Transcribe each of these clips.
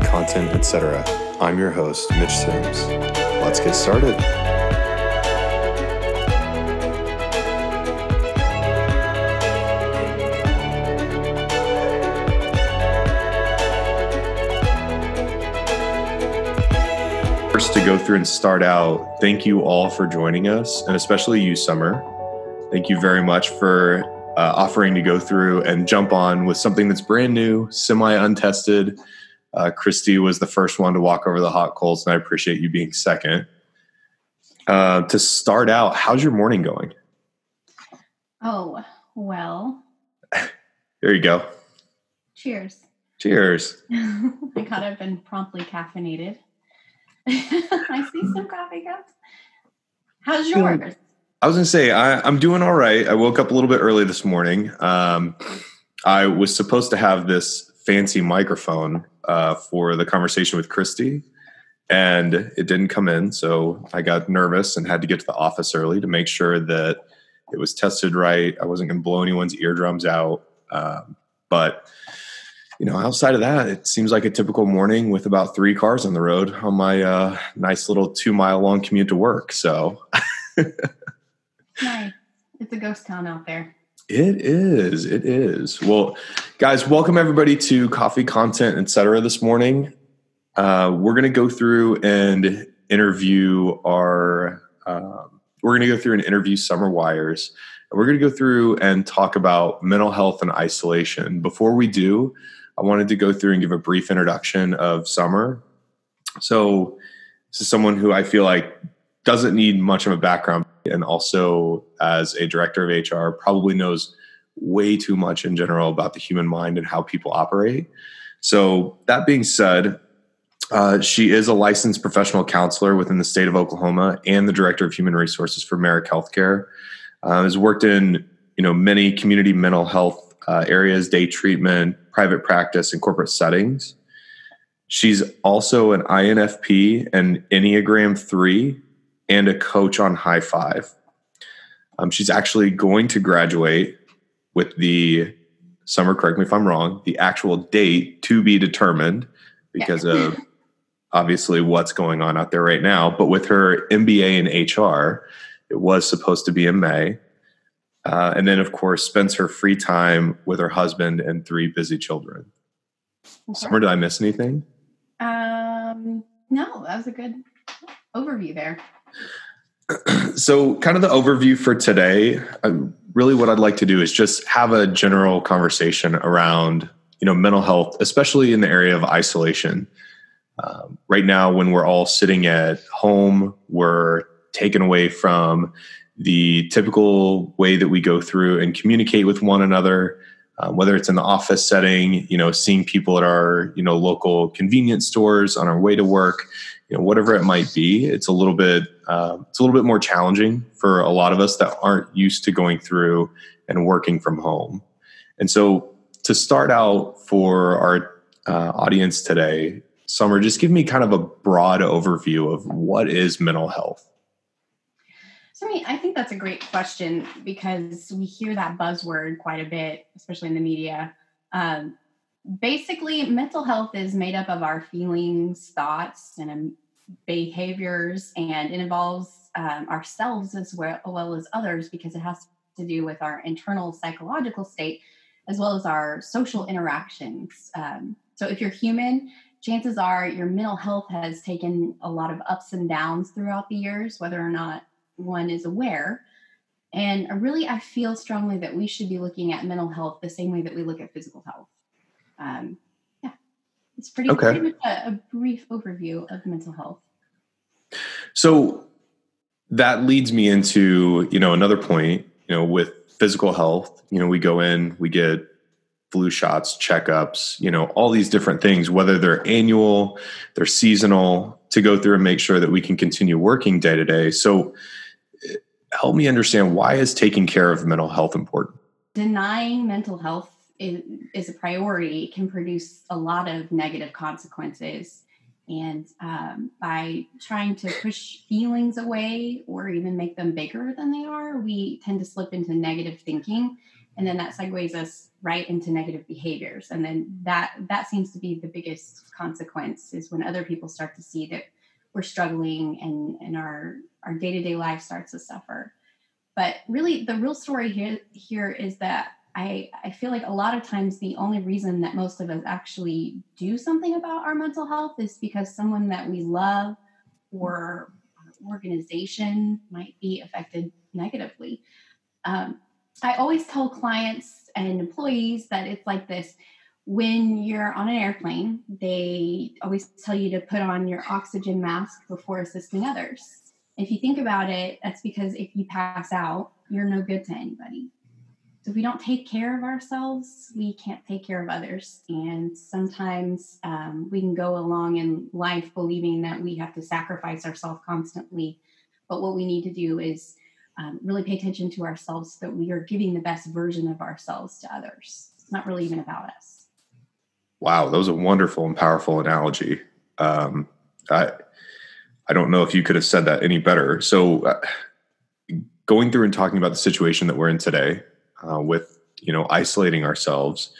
Coffee, Content, Etc. I'm your host, Mitch Sims. Let's get started. First, to go through and start out, thank you all for joining us, and especially you, Summer. Thank you very much for uh, offering to go through and jump on with something that's brand new, semi untested. Uh, Christy was the first one to walk over the hot coals, and I appreciate you being second. Uh, to start out, how's your morning going? Oh, well. there you go. Cheers. Cheers. I got up and promptly caffeinated. I see some coffee cups. How's yours? I was going to say, I, am doing all right. I woke up a little bit early this morning. Um, I was supposed to have this fancy microphone uh, for the conversation with Christy, and it didn't come in. So I got nervous and had to get to the office early to make sure that it was tested right. I wasn't going to blow anyone's eardrums out. Um, but you know, outside of that, it seems like a typical morning with about three cars on the road on my uh, nice little two mile long commute to work. So. Nice. It's a ghost town out there. It is. It is. Well, guys, welcome everybody to Coffee Content Etc. this morning. Uh, we're going to go through and interview our. Um, we're going to go through and interview Summer Wires. And we're going to go through and talk about mental health and isolation. Before we do, I wanted to go through and give a brief introduction of Summer. So, this is someone who I feel like doesn't need much of a background and also as a director of HR probably knows way too much in general about the human mind and how people operate. So that being said, uh, she is a licensed professional counselor within the state of Oklahoma and the director of human resources for Merrick Healthcare. Uh, has worked in you know many community mental health uh, areas, day treatment, private practice, and corporate settings. She's also an INFP and Enneagram three and a coach on high five. Um, she's actually going to graduate with the summer, correct me if I'm wrong, the actual date to be determined because yeah. of obviously what's going on out there right now. But with her MBA in HR, it was supposed to be in May. Uh, and then, of course, spends her free time with her husband and three busy children. Okay. Summer, did I miss anything? Um, no, that was a good overview there. so kind of the overview for today um, really what i'd like to do is just have a general conversation around you know mental health especially in the area of isolation. Um, right now when we're all sitting at home we're taken away from the typical way that we go through and communicate with one another um, whether it's in the office setting you know seeing people at our you know local convenience stores on our way to work you know whatever it might be it's a little bit uh, it's a little bit more challenging for a lot of us that aren't used to going through and working from home. And so to start out for our uh, audience today summer just give me kind of a broad overview of what is mental health. So I, mean, I think that's a great question because we hear that buzzword quite a bit especially in the media. Um, basically mental health is made up of our feelings thoughts and behaviors and it involves um, ourselves as well, well as others because it has to do with our internal psychological state as well as our social interactions. Um, so if you're human, chances are your mental health has taken a lot of ups and downs throughout the years, whether or not one is aware. And really, I feel strongly that we should be looking at mental health the same way that we look at physical health. Um, it's pretty, okay. pretty much a, a brief overview of mental health. So that leads me into, you know, another point, you know, with physical health, you know, we go in, we get flu shots, checkups, you know, all these different things, whether they're annual, they're seasonal, to go through and make sure that we can continue working day to day. So eh, help me understand why is taking care of mental health important? Denying mental health is, is a priority can produce a lot of negative consequences. And um, by trying to push feelings away or even make them bigger than they are, we tend to slip into negative thinking. And then that segues us right into negative behaviors. And then that that seems to be the biggest consequence is when other people start to see that we're struggling and and our our day-to-day life starts to suffer. But really the real story here here is that I, I feel like a lot of times the only reason that most of us actually do something about our mental health is because someone that we love or organization might be affected negatively. Um, I always tell clients and employees that it's like this when you're on an airplane, they always tell you to put on your oxygen mask before assisting others. If you think about it, that's because if you pass out, you're no good to anybody. So if we don't take care of ourselves, we can't take care of others. And sometimes um, we can go along in life believing that we have to sacrifice ourselves constantly. But what we need to do is um, really pay attention to ourselves so that we are giving the best version of ourselves to others. It's not really even about us. Wow, that was a wonderful and powerful analogy. Um, I I don't know if you could have said that any better. So, uh, going through and talking about the situation that we're in today, uh, with you know isolating ourselves,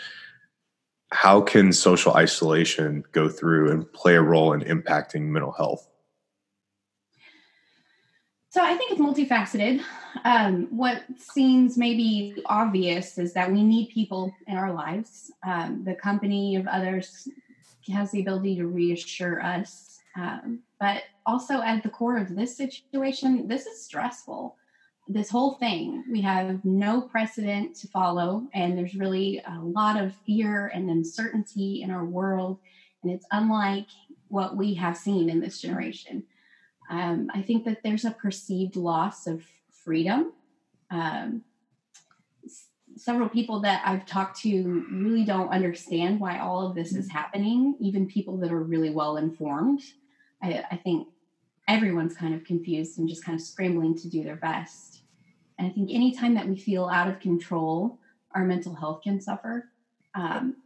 how can social isolation go through and play a role in impacting mental health? So I think it's multifaceted. Um, what seems maybe obvious is that we need people in our lives. Um, the company of others has the ability to reassure us. Um, but also, at the core of this situation, this is stressful. This whole thing, we have no precedent to follow, and there's really a lot of fear and uncertainty in our world. And it's unlike what we have seen in this generation. Um, I think that there's a perceived loss of freedom. Um, several people that I've talked to really don't understand why all of this is happening, even people that are really well informed. I, I think everyone's kind of confused and just kind of scrambling to do their best. And I think anytime that we feel out of control, our mental health can suffer. Um,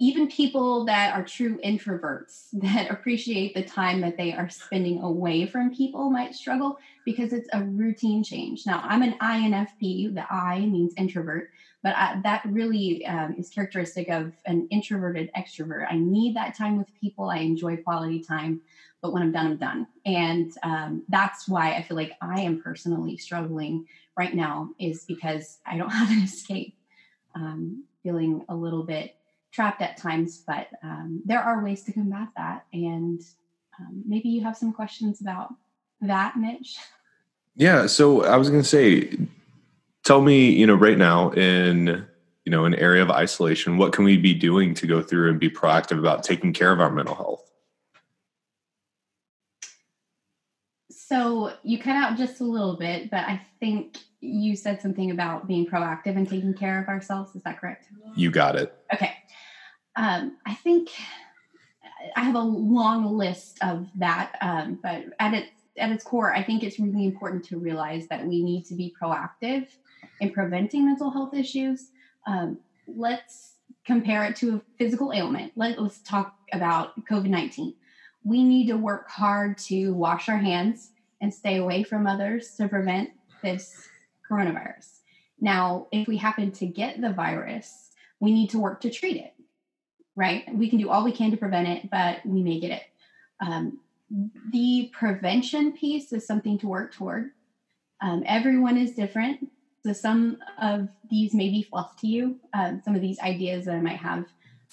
even people that are true introverts that appreciate the time that they are spending away from people might struggle because it's a routine change. Now, I'm an INFP, the I means introvert, but I, that really um, is characteristic of an introverted extrovert. I need that time with people, I enjoy quality time, but when I'm done, I'm done. And um, that's why I feel like I am personally struggling right now, is because I don't have an escape. Um, feeling a little bit trapped at times, but um, there are ways to combat that. And um, maybe you have some questions about that, Mitch. Yeah. So I was going to say, tell me, you know, right now in you know an area of isolation, what can we be doing to go through and be proactive about taking care of our mental health? So you cut out just a little bit, but I think you said something about being proactive and taking care of ourselves. Is that correct? You got it. Okay. Um, I think I have a long list of that, um, but at its at its core, I think it's really important to realize that we need to be proactive in preventing mental health issues. Um, let's compare it to a physical ailment. Let, let's talk about COVID nineteen. We need to work hard to wash our hands and stay away from others to prevent this coronavirus. Now, if we happen to get the virus, we need to work to treat it right? We can do all we can to prevent it, but we may get it. Um, the prevention piece is something to work toward. Um, everyone is different. So some of these may be fluff to you, um, some of these ideas that I might have.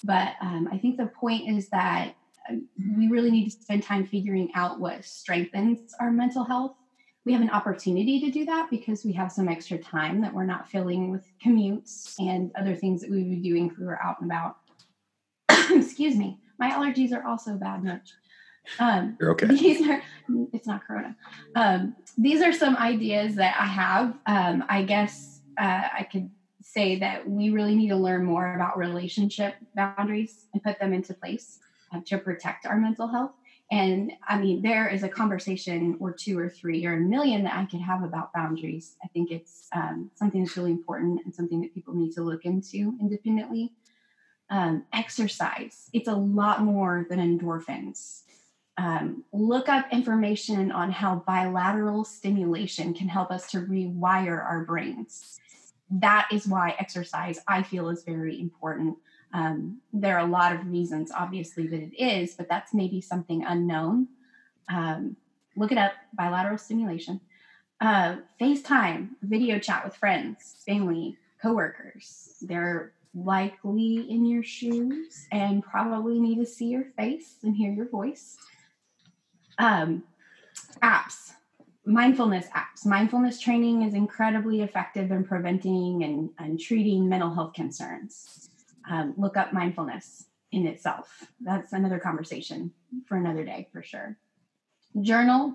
But um, I think the point is that uh, we really need to spend time figuring out what strengthens our mental health. We have an opportunity to do that because we have some extra time that we're not filling with commutes and other things that we would be doing if we were out and about. excuse me, my allergies are also bad. Um, You're okay. These are, it's not Corona. Um, these are some ideas that I have. Um, I guess uh, I could say that we really need to learn more about relationship boundaries and put them into place uh, to protect our mental health. And I mean, there is a conversation or two or three or a million that I could have about boundaries. I think it's um, something that's really important and something that people need to look into independently um, exercise. It's a lot more than endorphins. Um, look up information on how bilateral stimulation can help us to rewire our brains. that is why exercise I feel is very important. Um, there are a lot of reasons, obviously, that it is, but that's maybe something unknown. Um, look it up bilateral stimulation. Uh, FaceTime, video chat with friends, family, coworkers. They're likely in your shoes and probably need to see your face and hear your voice. Um, apps, mindfulness apps. Mindfulness training is incredibly effective in preventing and, and treating mental health concerns. Um, look up mindfulness in itself. That's another conversation for another day for sure. Journal.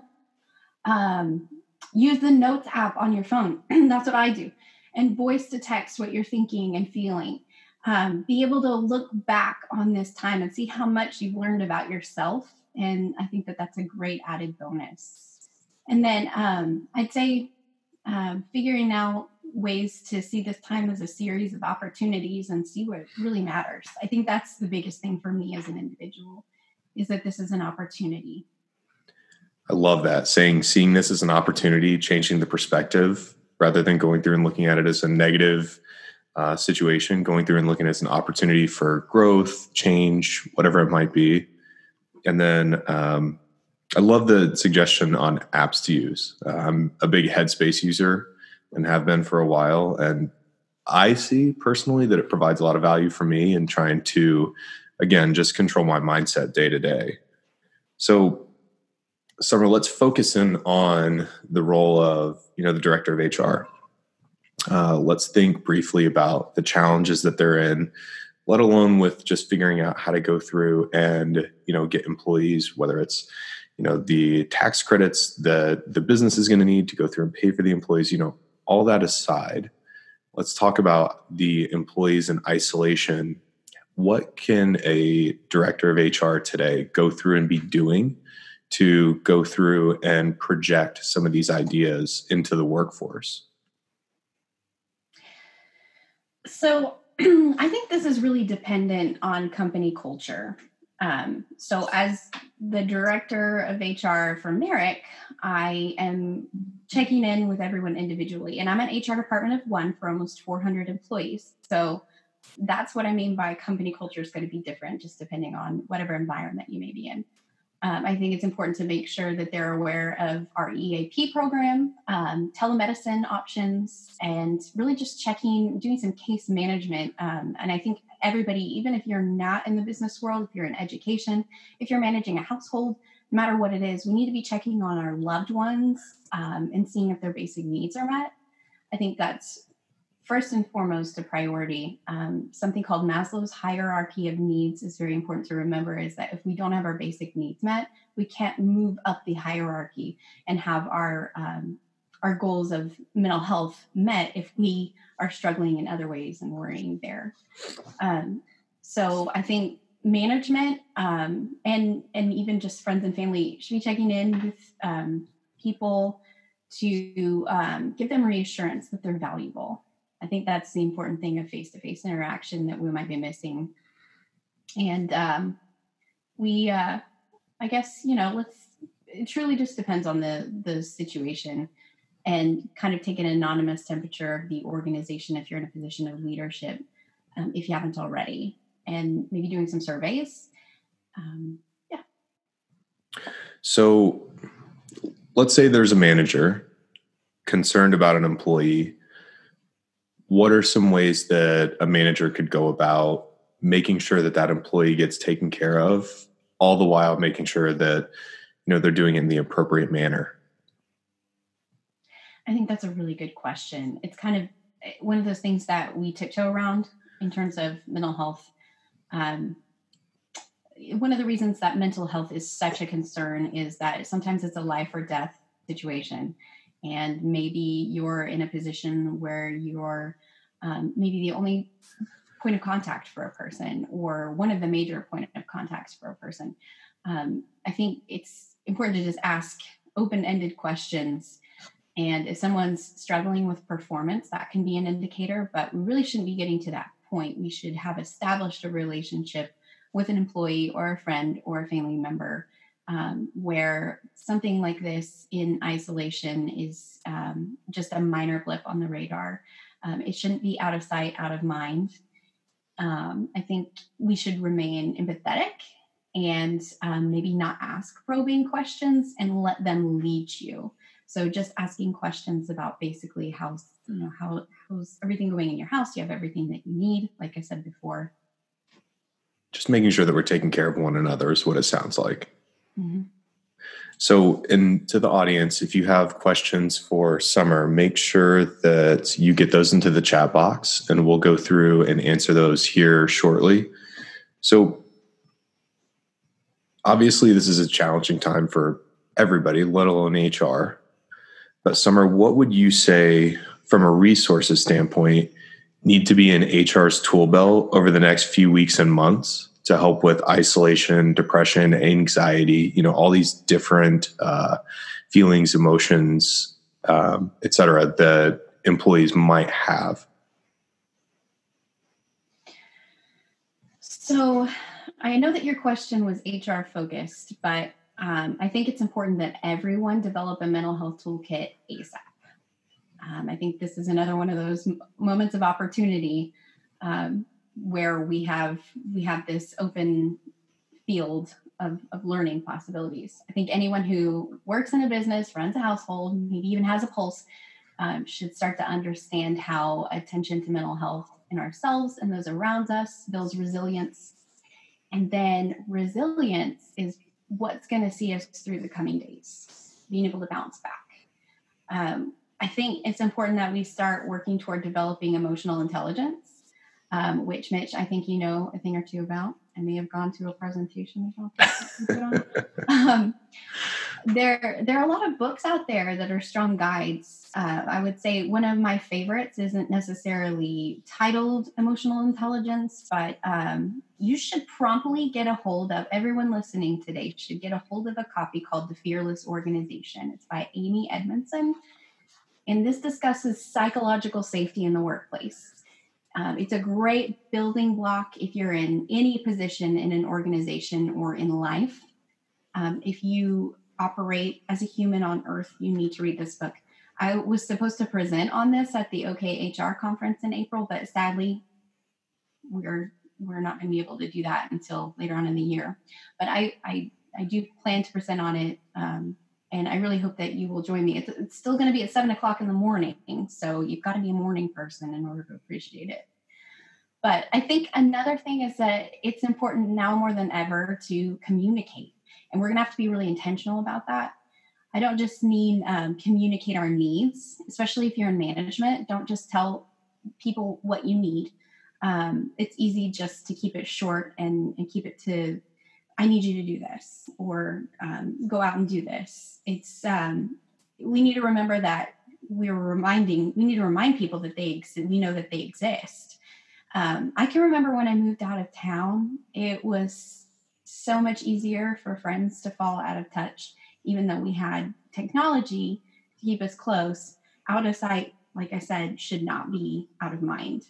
Um, use the notes app on your phone. That's what I do. And voice to text what you're thinking and feeling. Um, be able to look back on this time and see how much you've learned about yourself. And I think that that's a great added bonus. And then um, I'd say um, figuring out ways to see this time as a series of opportunities and see what really matters. I think that's the biggest thing for me as an individual is that this is an opportunity. I love that saying seeing this as an opportunity, changing the perspective rather than going through and looking at it as a negative uh, situation, going through and looking at it as an opportunity for growth, change, whatever it might be. And then um, I love the suggestion on apps to use. Uh, I'm a big Headspace user and have been for a while. And I see personally that it provides a lot of value for me in trying to, again, just control my mindset day to day. So, Summer, let's focus in on the role of, you know, the director of HR. Uh, let's think briefly about the challenges that they're in, let alone with just figuring out how to go through and, you know, get employees, whether it's you know the tax credits that the business is going to need to go through and pay for the employees you know all that aside let's talk about the employees in isolation. What can a director of hr today go through and be doing to go through and project some of these ideas into the workforce? So i think this is really dependent on company culture um, so, as the director of HR for Merrick, I am checking in with everyone individually, and I'm an HR department of one for almost 400 employees. So, that's what I mean by company culture is going to be different, just depending on whatever environment you may be in. Um, I think it's important to make sure that they're aware of our EAP program, um, telemedicine options, and really just checking, doing some case management. Um, and I think everybody, even if you're not in the business world, if you're in education, if you're managing a household, no matter what it is, we need to be checking on our loved ones um, and seeing if their basic needs are met. I think that's first and foremost a priority. Um, something called Maslow's hierarchy of needs is very important to remember is that if we don't have our basic needs met, we can't move up the hierarchy and have our um, our goals of mental health met if we are struggling in other ways and worrying there. Um, so I think management um, and and even just friends and family should be checking in with um, people to um, give them reassurance that they're valuable I think that's the important thing of face to face interaction that we might be missing. And um, we, uh, I guess, you know, let's, it truly just depends on the, the situation and kind of take an anonymous temperature of the organization if you're in a position of leadership, um, if you haven't already, and maybe doing some surveys. Um, yeah. So let's say there's a manager concerned about an employee what are some ways that a manager could go about making sure that that employee gets taken care of all the while making sure that you know they're doing it in the appropriate manner? I think that's a really good question. It's kind of eh, one of those things that we tiptoe around in terms of mental health. Um, one of the reasons that mental health is such a concern is that sometimes it's a life or death situation and maybe you're in a position where you're um, maybe the only point of contact for a person or one of the major point of contacts for a person. Um, i think it's important to just ask open-ended questions. And if someone's struggling with performance that can be an indicator but we really shouldn't be getting to that point. We should have established a relationship with an employee or a friend or a family member um, where something like this in isolation is um, just a minor blip on the radar. Um, it shouldn't be out of sight, out of mind. Um, I think we should remain empathetic and um, maybe not ask probing questions and let them lead you. So just asking questions about basically how's you know how how's everything going in your house? Do you have everything that you need? Like I said before. Just making sure that we're taking care of one another is what it sounds like. Mm-hmm. So, and to the audience, if you have questions for Summer, make sure that you get those into the chat box and we'll go through and answer those here shortly. So, obviously, this is a challenging time for everybody, let alone HR. But, Summer, what would you say from a resources standpoint need to be in HR's tool belt over the next few weeks and months to help with isolation, depression, anxiety, you know, all these different uh, feelings, emotions, um, et cetera, that employees might have? So I know that your question was HR focused, but um, I think it's important that everyone develop a mental health toolkit ASAP. Um, I think this is another one of those moments of opportunity um, where we have we have this open field of, of learning possibilities. I think anyone who works in a business, runs a household, maybe even has a pulse, um, should start to understand how attention to mental health in ourselves and those around us builds resilience. And then resilience is what's going to see us through the coming days, being able to bounce back. Um, I think it's important that we start working toward developing emotional intelligence um, which Mitch, I think you know a thing or two about. I may have gone to a presentation um, there, there are a lot of books out there that are strong guides. Uh, I would say one of my favorites isn't necessarily titled emotional intelligence, but um, you should promptly get a hold of. Everyone listening today should get a hold of a copy called "The Fearless Organization." It's by Amy Edmondson, and this discusses psychological safety in the workplace. Um, it's a great building block if you're in any position in an organization or in life. Um, if you operate as a human on earth, you need to read this book. I was supposed to present on this at the OKHR conference in April, but sadly, we're we're not going to be able to do that until later on in the year. But I I, I do plan to present on it um, and I really hope that you will join me. It's, it's still going to be at seven o'clock in the morning, so you've got to be a morning person in order to appreciate it. But I think another thing is that it's important now more than ever to communicate, and we're going to have to be really intentional about that. I don't just mean um, communicate our needs, especially if you're in management. Don't just tell people what you need. Um, it's easy just to keep it short and, and keep it to I need you to do this or um, go out and do this. It's um, we need to remember that we're reminding we need to remind people that they exist. We know that they exist. Um, I can remember when I moved out of town, it was so much easier for friends to fall out of touch, even though we had technology to keep us close. Out of sight, like I said, should not be out of mind.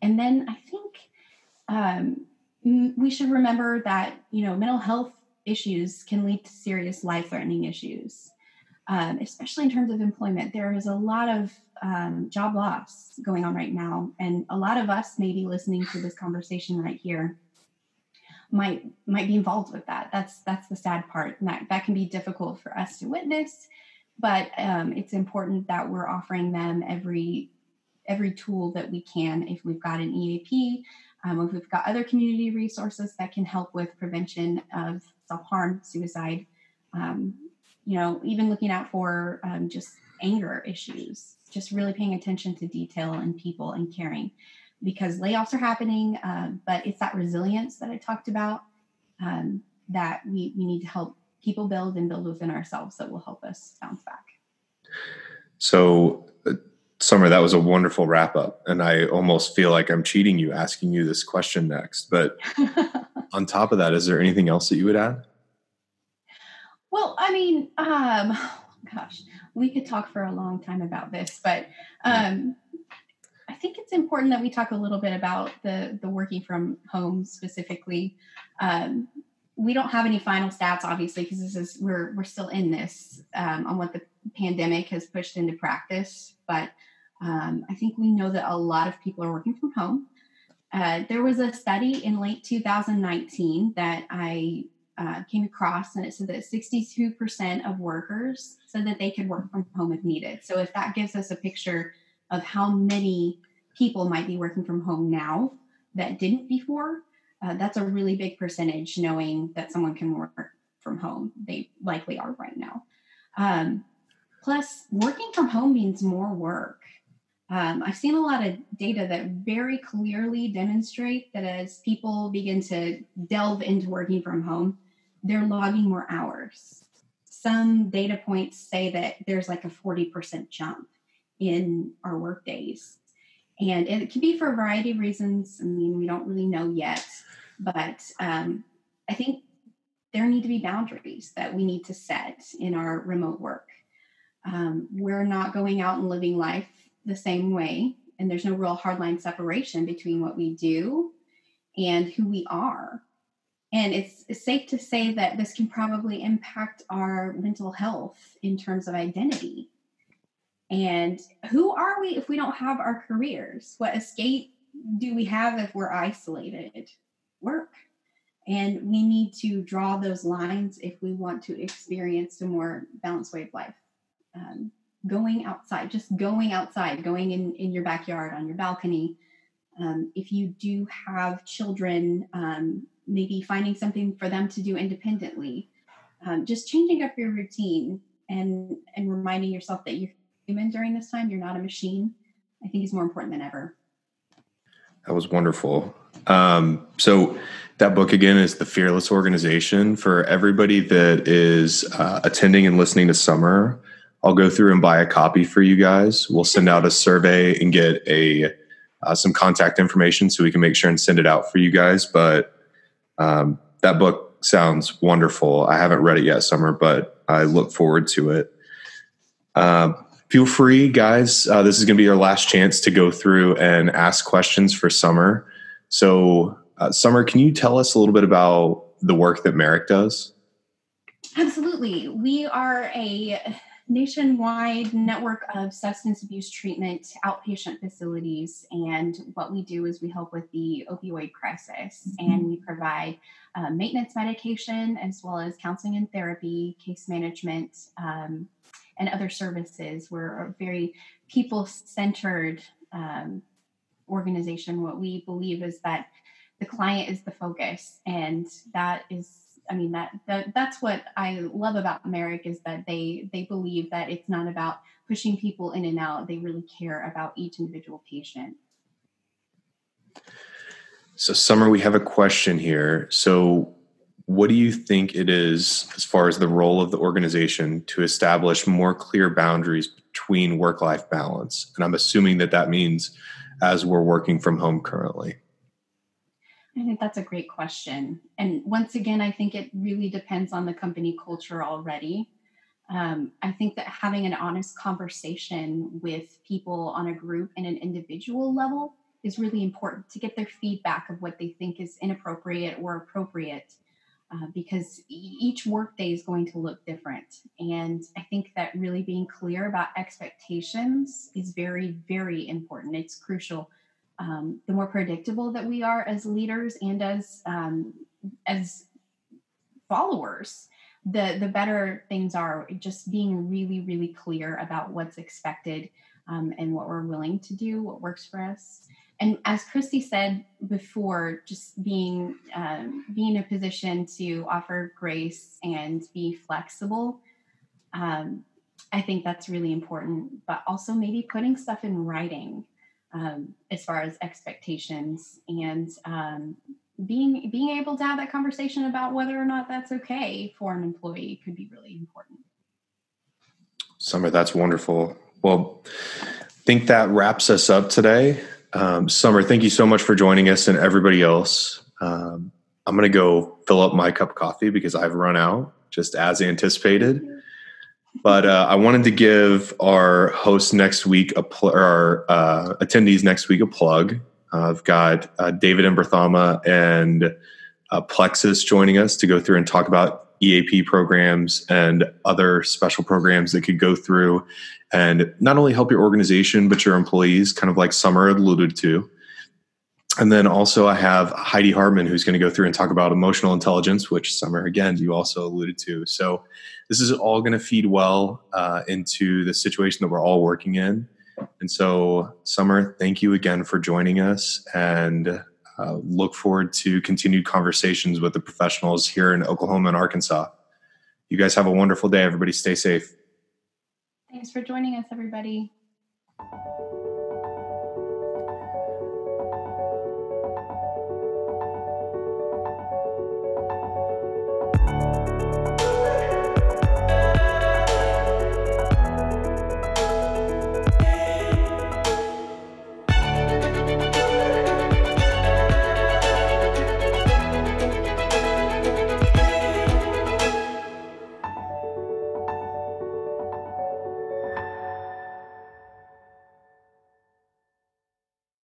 And then I think um, we should remember that you know mental health issues can lead to serious life-threatening issues, um, especially in terms of employment. There is a lot of um, job loss going on right now, and a lot of us maybe listening to this conversation right here might might be involved with that. That's that's the sad part. And that that can be difficult for us to witness, but um, it's important that we're offering them every every tool that we can. If we've got an EAP, um, we've got other community resources that can help with prevention of self harm, suicide. Um, you know, even looking out for um, just anger issues, just really paying attention to detail and people and caring because layoffs are happening, uh, but it's that resilience that I talked about um, that we, we need to help people build and build within ourselves that will help us bounce back. So, Summer, that was a wonderful wrap up. And I almost feel like I'm cheating you asking you this question next. But on top of that, is there anything else that you would add? Well, I mean, um, gosh, we could talk for a long time about this, but um, I think it's important that we talk a little bit about the the working from home specifically. Um, we don't have any final stats, obviously, because this is we're we're still in this um, on what the pandemic has pushed into practice. But Um, I think we know that a lot of people are working from home. Uh, there was a study in late 2019 that I uh, came across, and it said that 62% of workers said that they could work from home if needed. So, if that gives us a picture of how many people might be working from home now that didn't before, uh, that's a really big percentage knowing that someone can work from home. They likely are right now. Um, plus, working from home means more work. Um, I've seen a lot of data that very clearly demonstrate that as people begin to delve into working from home, they're logging more hours. Some data points say that there's like a 40% jump in our work days. And it can be for a variety of reasons. I mean, we don't really know yet, but um, I think there need to be boundaries that we need to set in our remote work. Um, we're not going out and living life the same way, and there's no real hardline separation between what we do and who we are. And it's, it's safe to say that this can probably impact our mental health in terms of identity. And who are we if we don't have our careers? What escape do we have if we're isolated? Work. And we need to draw those lines if we want to experience a more balanced way of life. Um, going outside, just going outside, going in, in your backyard, on your balcony. Um, if you do have children, um, maybe finding something for them to do independently, um, just changing up your routine and, and reminding yourself that you're human during this time, you're not a machine, I think is more important than ever. That was wonderful. Um, so that book again is the Fearless Organization for everybody that is uh, attending and listening to Summer. I'll go through and buy a copy for you guys. We'll send out a survey and get a uh, some contact information so we can make sure and send it out for you guys. But um, that book sounds wonderful. I haven't read it yet, Summer, but I look forward to it. Uh, feel free, guys. Uh, this is going to be your last chance to go through and ask questions for Summer. So, uh, Summer, can you tell us a little bit about the work that Merrick does? Absolutely. We are a nationwide network of substance abuse treatment outpatient facilities. And what we do is we help with the opioid crisis mm-hmm. and we provide uh, maintenance medication as well as counseling and therapy, case management, um, and other services. We're a very people centered um, organization. What we believe is that the client is the focus, and that is I mean that, that that's what I love about Merrick is that they they believe that it's not about pushing people in and out. They really care about each individual patient. So, Summer, we have a question here. So, what do you think it is as far as the role of the organization to establish more clear boundaries between work life balance? And I'm assuming that that means as we're working from home currently. I think that's a great question. And once again, I think it really depends on the company culture already. Um, I think that having an honest conversation with people on a group and an individual level is really important to get their feedback of what they think is inappropriate or appropriate uh, because each workday is going to look different. And I think that really being clear about expectations is very, very important. It's crucial. Um, the more predictable that we are as leaders and as um, as followers, the the better things are. Just being really, really clear about what's expected um, and what we're willing to do, what works for us and as Christy said before, just being um, being in a position to offer grace and be flexible, um, I think that's really important. But also maybe putting stuff in writing um, as far as expectations and um, being being able to have that conversation about whether or not that's okay for an employee could be really important. Summer, that's wonderful. Well, I think that wraps us up today. Um, Summer, thank you so much for joining us and everybody else. Um, I'm going to go fill up my cup of coffee because I've run out just as anticipated. But uh, I wanted to give our hosts next week, a pl- our uh, attendees next week, a plug. Uh, I've got uh, David Emberthama and uh, Plexus joining us to go through and talk about EAP programs and other special programs that could go through and not only help your organization, but your employees, kind of like Summer alluded to. And then also, I have Heidi Hartman, who's going to go through and talk about emotional intelligence, which Summer, again, you also alluded to. So, this is all going to feed well uh, into the situation that we're all working in. And so, Summer, thank you again for joining us and uh, look forward to continued conversations with the professionals here in Oklahoma and Arkansas. You guys have a wonderful day. Everybody stay safe. Thanks for joining us, everybody.